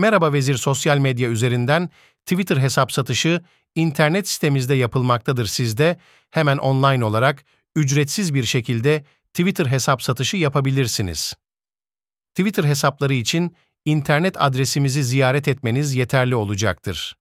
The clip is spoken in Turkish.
Merhaba Vezir sosyal medya üzerinden Twitter hesap satışı internet sitemizde yapılmaktadır sizde. Hemen online olarak ücretsiz bir şekilde Twitter hesap satışı yapabilirsiniz. Twitter hesapları için internet adresimizi ziyaret etmeniz yeterli olacaktır.